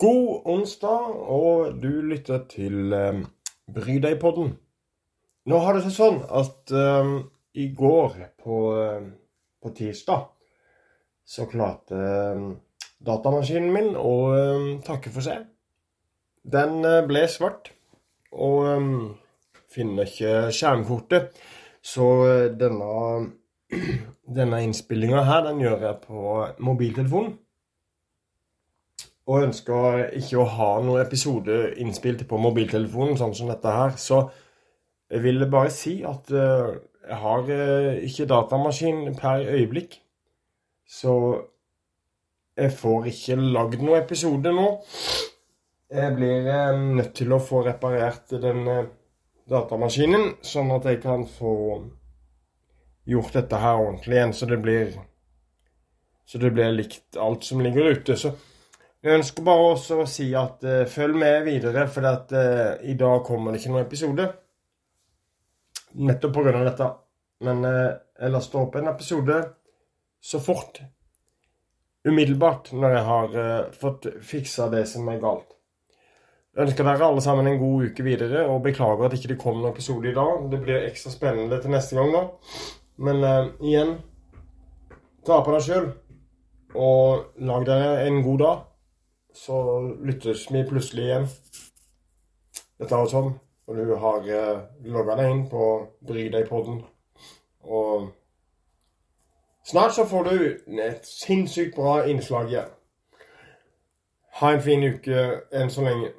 God onsdag, og du lytter til eh, Bry deg-podden. Nå har det seg sånn at eh, i går, på, eh, på, tirsdag, så klarte um, datamaskinen min å takke for seg. Den uh, ble svart, og finner ikke skjermkortet. Så denne, denne innspillinga her, den gjør jeg på mobiltelefonen og ønsker ikke å ha noen episode innspilt på mobiltelefonen, sånn som dette her, så jeg vil bare si at uh, jeg har uh, ikke datamaskin per øyeblikk. Så jeg får ikke lagd noen episode nå. Jeg blir uh, nødt til å få reparert den datamaskinen, sånn at jeg kan få gjort dette her ordentlig igjen, så det blir så det blir likt alt som ligger ute. Så jeg ønsker bare også å si at uh, følg med videre, for at, uh, i dag kommer det ikke noen episode. Nettopp pga. dette. Men uh, jeg laster opp en episode så fort. Umiddelbart når jeg har fått fiksa det som er galt. Jeg ønsker dere alle sammen en god uke videre, og beklager at ikke det kom noen episode i dag. Det blir ekstra spennende til neste gang, da. Men igjen ta på deg sjøl, og lag dere en god dag så lyttes vi plutselig igjen. Dette var sånn. Og du har eh, logga deg inn på Bry deg-podden. Og snart så får du et sinnssykt bra innslag igjen. Ha en fin uke enn så lenge.